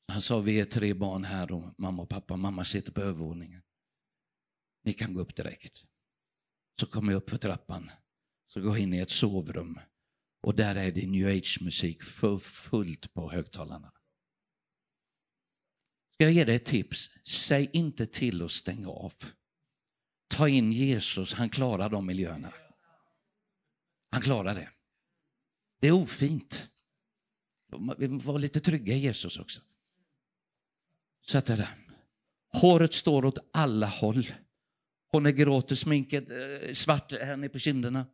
Han sa, vi är tre barn här och mamma och pappa. Mamma sitter på övervåningen. Ni kan gå upp direkt. Så kommer jag upp för trappan, så går jag in i ett sovrum och där är det new age-musik för fullt på högtalarna. Ska jag ge dig ett tips? Säg inte till att stänga av. Ta in Jesus, han klarar de miljöerna. Han klarar det. Det är ofint. Vi var lite trygga i Jesus också. Sätt dig det Håret står åt alla håll. Hon är gråter, sminket eh, svart här nere på kinderna.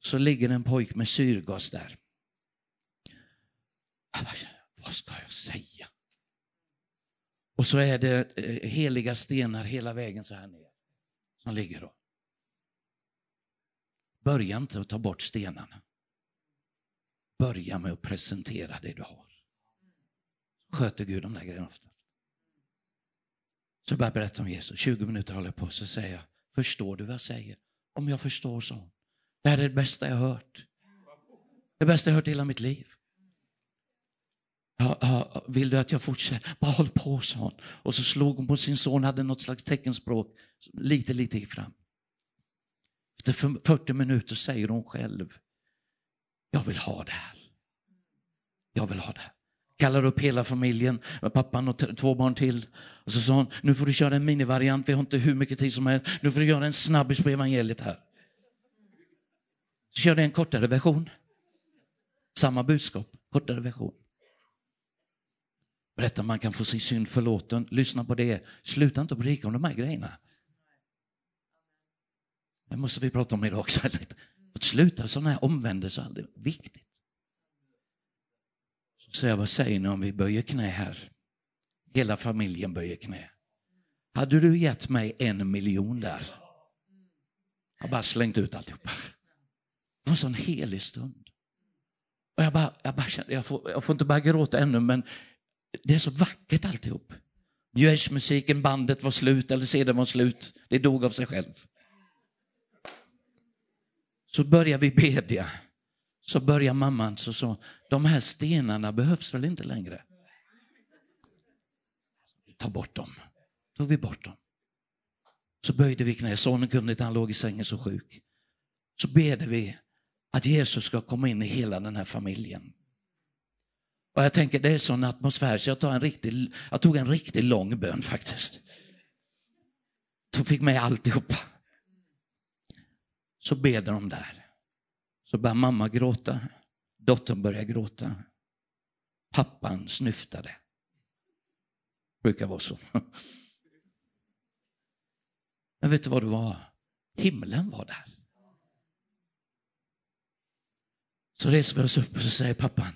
Så ligger en pojk med syrgas där. Vad ska jag säga? Och så är det eh, heliga stenar hela vägen så här ner. Som ligger då. Börja inte att ta bort stenarna. Börja med att presentera det du har. Sköter Gud de där grejerna ofta. Så jag börjar berätta om Jesus. 20 minuter håller jag på så säger jag, förstår du vad jag säger? Om jag förstår så. Det här är det bästa jag har hört. Det bästa jag har hört i hela mitt liv. Vill du att jag fortsätter? Bara håll på, sa hon. Och så slog hon på sin son, hade något slags teckenspråk. Lite, lite fram. Efter 40 minuter säger hon själv, jag vill ha det här. Jag vill ha det här. Kallar upp hela familjen, pappan och två barn till. Och så sa hon, nu får du köra en minivariant, vi har inte hur mycket tid som helst. Nu får du göra en snabbis på evangeliet här. Så körde jag en kortare version. Samma budskap, kortare version. Berätta man kan få sin synd förlåten. Lyssna på det. Sluta inte predika om de här grejerna. Det måste vi prata om idag också. Att sluta sådana här omvändelser det är viktigt. Så säger jag, vad säger ni om vi böjer knä här? Hela familjen böjer knä. Hade du gett mig en miljon där? Jag har bara slängt ut alltihopa. Det var en sån helig stund. Och jag, bara, jag, bara kände, jag, får, jag får inte bara gråta ännu, men det är så vackert alltihop. New bandet var slut, eller sedan var slut. Det dog av sig själv. Så börjar vi bedja. Så börjar mamman så sa, de här stenarna behövs väl inte längre? Ta bort dem. Tog vi bort dem. Så böjde vi knä, sonen kunde inte, han låg i sängen så sjuk. Så bedde vi att Jesus ska komma in i hela den här familjen. Och jag tänker det är sån atmosfär så jag, tar en riktig, jag tog en riktigt lång bön faktiskt. De fick med alltihopa. Så ber de där. Så börjar mamma gråta. Dottern börjar gråta. Pappan snyftade. Brukar vara så. Men vet du vad det var? Himlen var där. Så reser vi oss upp och så säger pappan,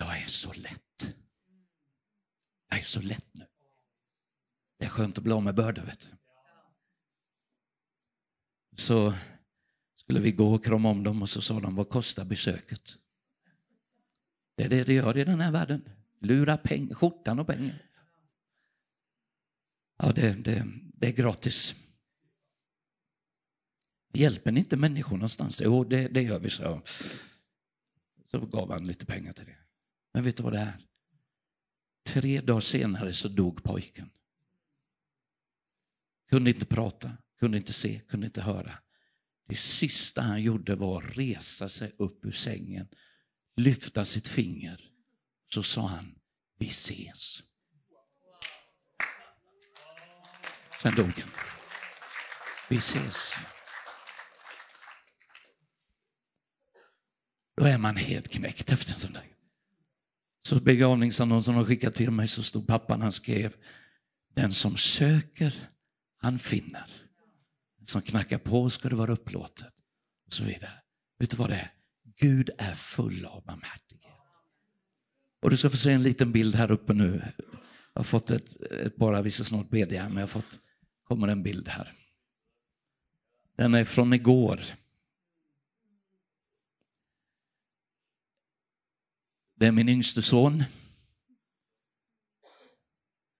jag är så lätt. Jag är så lätt nu. Det är skönt att bli av med bördor, vet du. Så skulle vi gå och krama om dem och så sa de, vad kostar besöket? Det är det det gör i den här världen. Lura peng, skjortan och pengar. Ja, det, det, det är gratis. Hjälper ni inte människor någonstans? Jo, det, det gör vi, så. Så gav han lite pengar till det. Men vet du vad det är? Tre dagar senare så dog pojken. Kunde inte prata, kunde inte se, kunde inte höra. Det sista han gjorde var att resa sig upp ur sängen, lyfta sitt finger. Så sa han, vi ses. Sen dog han. Vi ses. Då är man helt knäckt efter en sån där. Så begravningsannonsen de skickat till mig så stod pappan, han skrev, den som söker, han finner. Den som knackar på ska det vara upplåtet. Och så vidare. Vet du vad det är? Gud är full av barmhärtighet. Och du ska få se en liten bild här uppe nu. Jag har fått ett, ett bara, vi ska snart bedja, men jag har fått, kommer en bild här. Den är från igår. Det är min yngste son.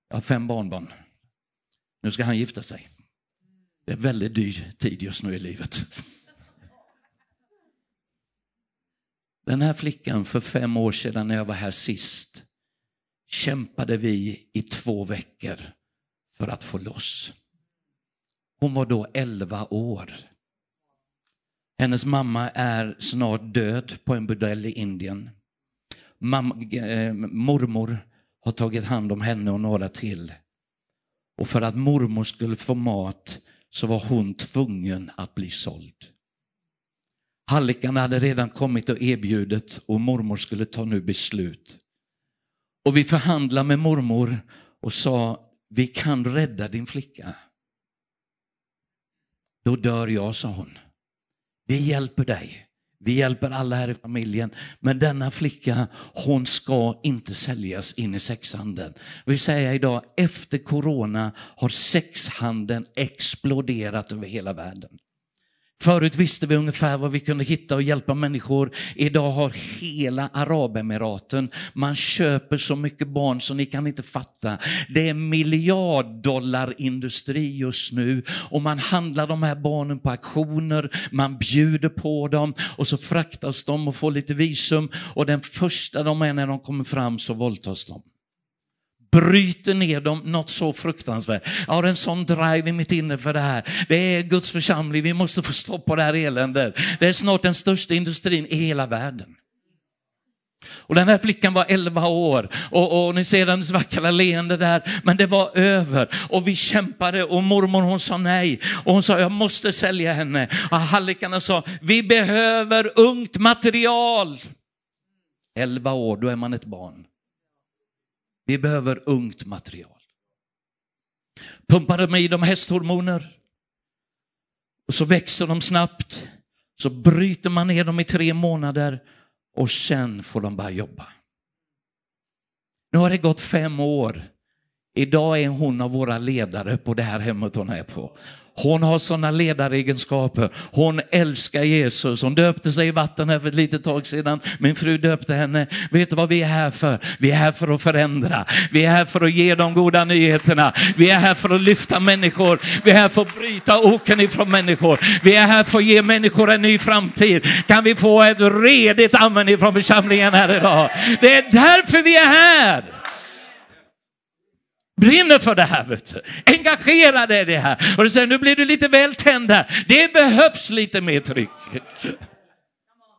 Jag har fem barnbarn. Nu ska han gifta sig. Det är väldigt dyr tid just nu i livet. Den här flickan för fem år sedan när jag var här sist kämpade vi i två veckor för att få loss. Hon var då elva år. Hennes mamma är snart död på en bordell i Indien. Mamma, eh, mormor har tagit hand om henne och några till. Och för att mormor skulle få mat så var hon tvungen att bli såld. Hallickarna hade redan kommit och erbjudit och mormor skulle ta nu beslut. Och vi förhandlade med mormor och sa, vi kan rädda din flicka. Då dör jag, sa hon. Vi hjälper dig. Vi hjälper alla här i familjen. Men denna flicka, hon ska inte säljas in i sexhandeln. Jag vill säga idag, efter corona har sexhandeln exploderat över hela världen. Förut visste vi ungefär vad vi kunde hitta och hjälpa människor. Idag har hela Arabemiraten, man köper så mycket barn så ni kan inte fatta. Det är miljarddollarindustri just nu och man handlar de här barnen på auktioner, man bjuder på dem och så fraktas de och får lite visum och den första de är när de kommer fram så våldtas de bryter ner dem något så fruktansvärt. Jag har en sån drive i mitt inne för det här. Det är Guds församling, vi måste få stopp på det här eländet. Det är snart den största industrin i hela världen. Och den här flickan var 11 år och, och ni ser hennes vackra leende där, men det var över och vi kämpade och mormor hon sa nej och hon sa jag måste sälja henne. Och hallickarna sa vi behöver ungt material. 11 år, då är man ett barn. Vi behöver ungt material. Pumpar de i dem hästhormoner och så växer de snabbt. Så bryter man ner dem i tre månader och sen får de börja jobba. Nu har det gått fem år. Idag är hon av våra ledare på det här hemmet hon är på. Hon har sådana ledaregenskaper. Hon älskar Jesus. Hon döpte sig i vatten här för ett litet tag sedan. Min fru döpte henne. Vet du vad vi är här för? Vi är här för att förändra. Vi är här för att ge de goda nyheterna. Vi är här för att lyfta människor. Vi är här för att bryta oken ifrån människor. Vi är här för att ge människor en ny framtid. Kan vi få ett redigt amen ifrån församlingen här idag? Det är därför vi är här brinner för det här. Vet du. Engagerad i det här. Och du säger, nu blir du lite väl tänd här. Det behövs lite mer tryck.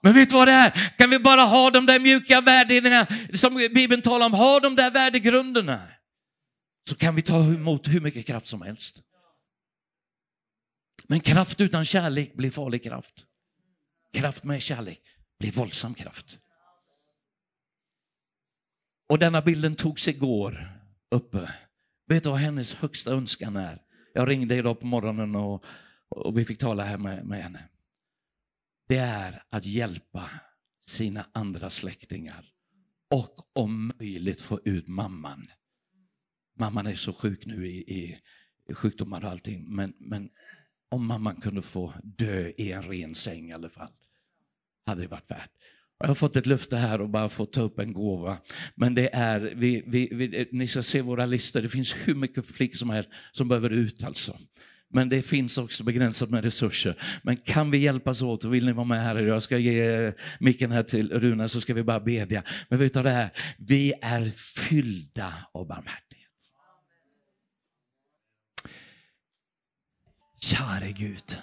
Men vet du vad det är? Kan vi bara ha de där mjuka värdena som Bibeln talar om, ha de där värdegrunderna. Så kan vi ta emot hur mycket kraft som helst. Men kraft utan kärlek blir farlig kraft. Kraft med kärlek blir våldsam kraft. Och denna bilden togs igår uppe. Vet du vad hennes högsta önskan är? Jag ringde idag på morgonen och, och vi fick tala här med, med henne. Det är att hjälpa sina andra släktingar och om möjligt få ut mamman. Mamman är så sjuk nu i, i, i sjukdomar och allting, men, men om mamman kunde få dö i en ren säng i alla fall, hade det varit värt. Jag har fått ett löfte här och bara fått ta upp en gåva. Men det är, vi, vi, vi, ni ska se våra listor, det finns hur mycket flickor som helst som behöver ut alltså. Men det finns också begränsat med resurser. Men kan vi hjälpas åt, och vill ni vara med här idag, jag ska ge eh, micken här till Runa så ska vi bara bedja. Men vet du det här, vi är fyllda av barmhärtighet. Käre Gud.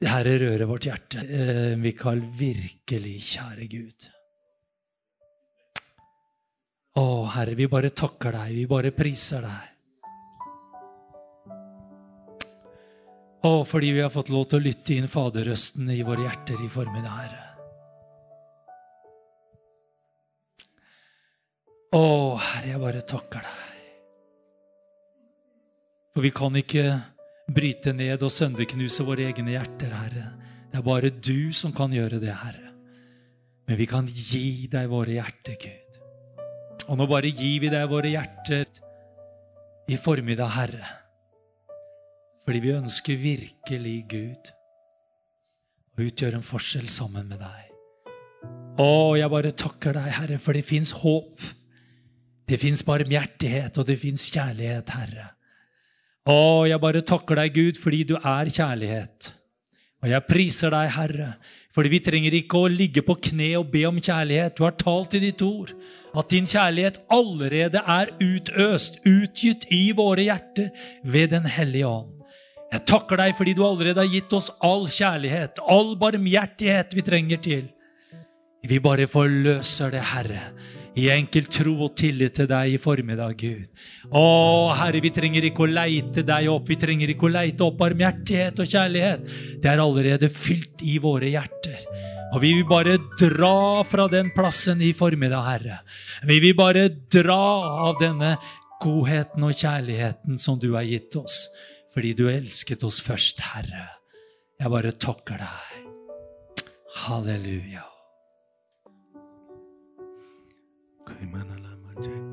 Herre, røre vårt hjärta. Eh, Mikael, virkelig, käre Gud. Å, Herre, vi bara tackar dig. vi bara prisar dig. Å, fordi vi har fått lov til å lytte inn faderrøsten i våra hjärtan i förmiddag, Herre. Å, Herre, jag bara tackar dig. För vi kan inte bryte ned og sønderknuse våre egne hjerter, Herre. Det er bare du som kan gjøre det, Herre. Men vi kan gi deg våre hjerter, Gud. Og nå bare gir vi deg våre hjerter i formiddag, Herre. Fordi vi ønsker virkelig, Gud, å utgjøre en forskjell sammen med deg. Å, jeg bare takker deg, Herre, for det fins håp. Det fins barmhjertighet, og det fins kjærlighet, Herre. Å, jeg bare takker deg, Gud, fordi du er kjærlighet. Og jeg priser deg, Herre, fordi vi trenger ikke å ligge på kne og be om kjærlighet. Du har talt i ditt ord at din kjærlighet allerede er utøst, utgitt i våre hjerter ved Den hellige ånd. Jeg takker deg fordi du allerede har gitt oss all kjærlighet, all barmhjertighet vi trenger til. Vi bare forløser det, Herre i enkel tro og tillit til deg i formiddag, Gud. Å, Herre, vi trenger ikke å leite deg opp. Vi trenger ikke å leite opp barmhjertighet og kjærlighet. Det er allerede fylt i våre hjerter. Og vi vil bare dra fra den plassen i formiddag, Herre. Vi vil bare dra av denne godheten og kjærligheten som du har gitt oss. Fordi du elsket oss først, Herre. Jeg bare takker deg. Halleluja. Caimán a la mancha.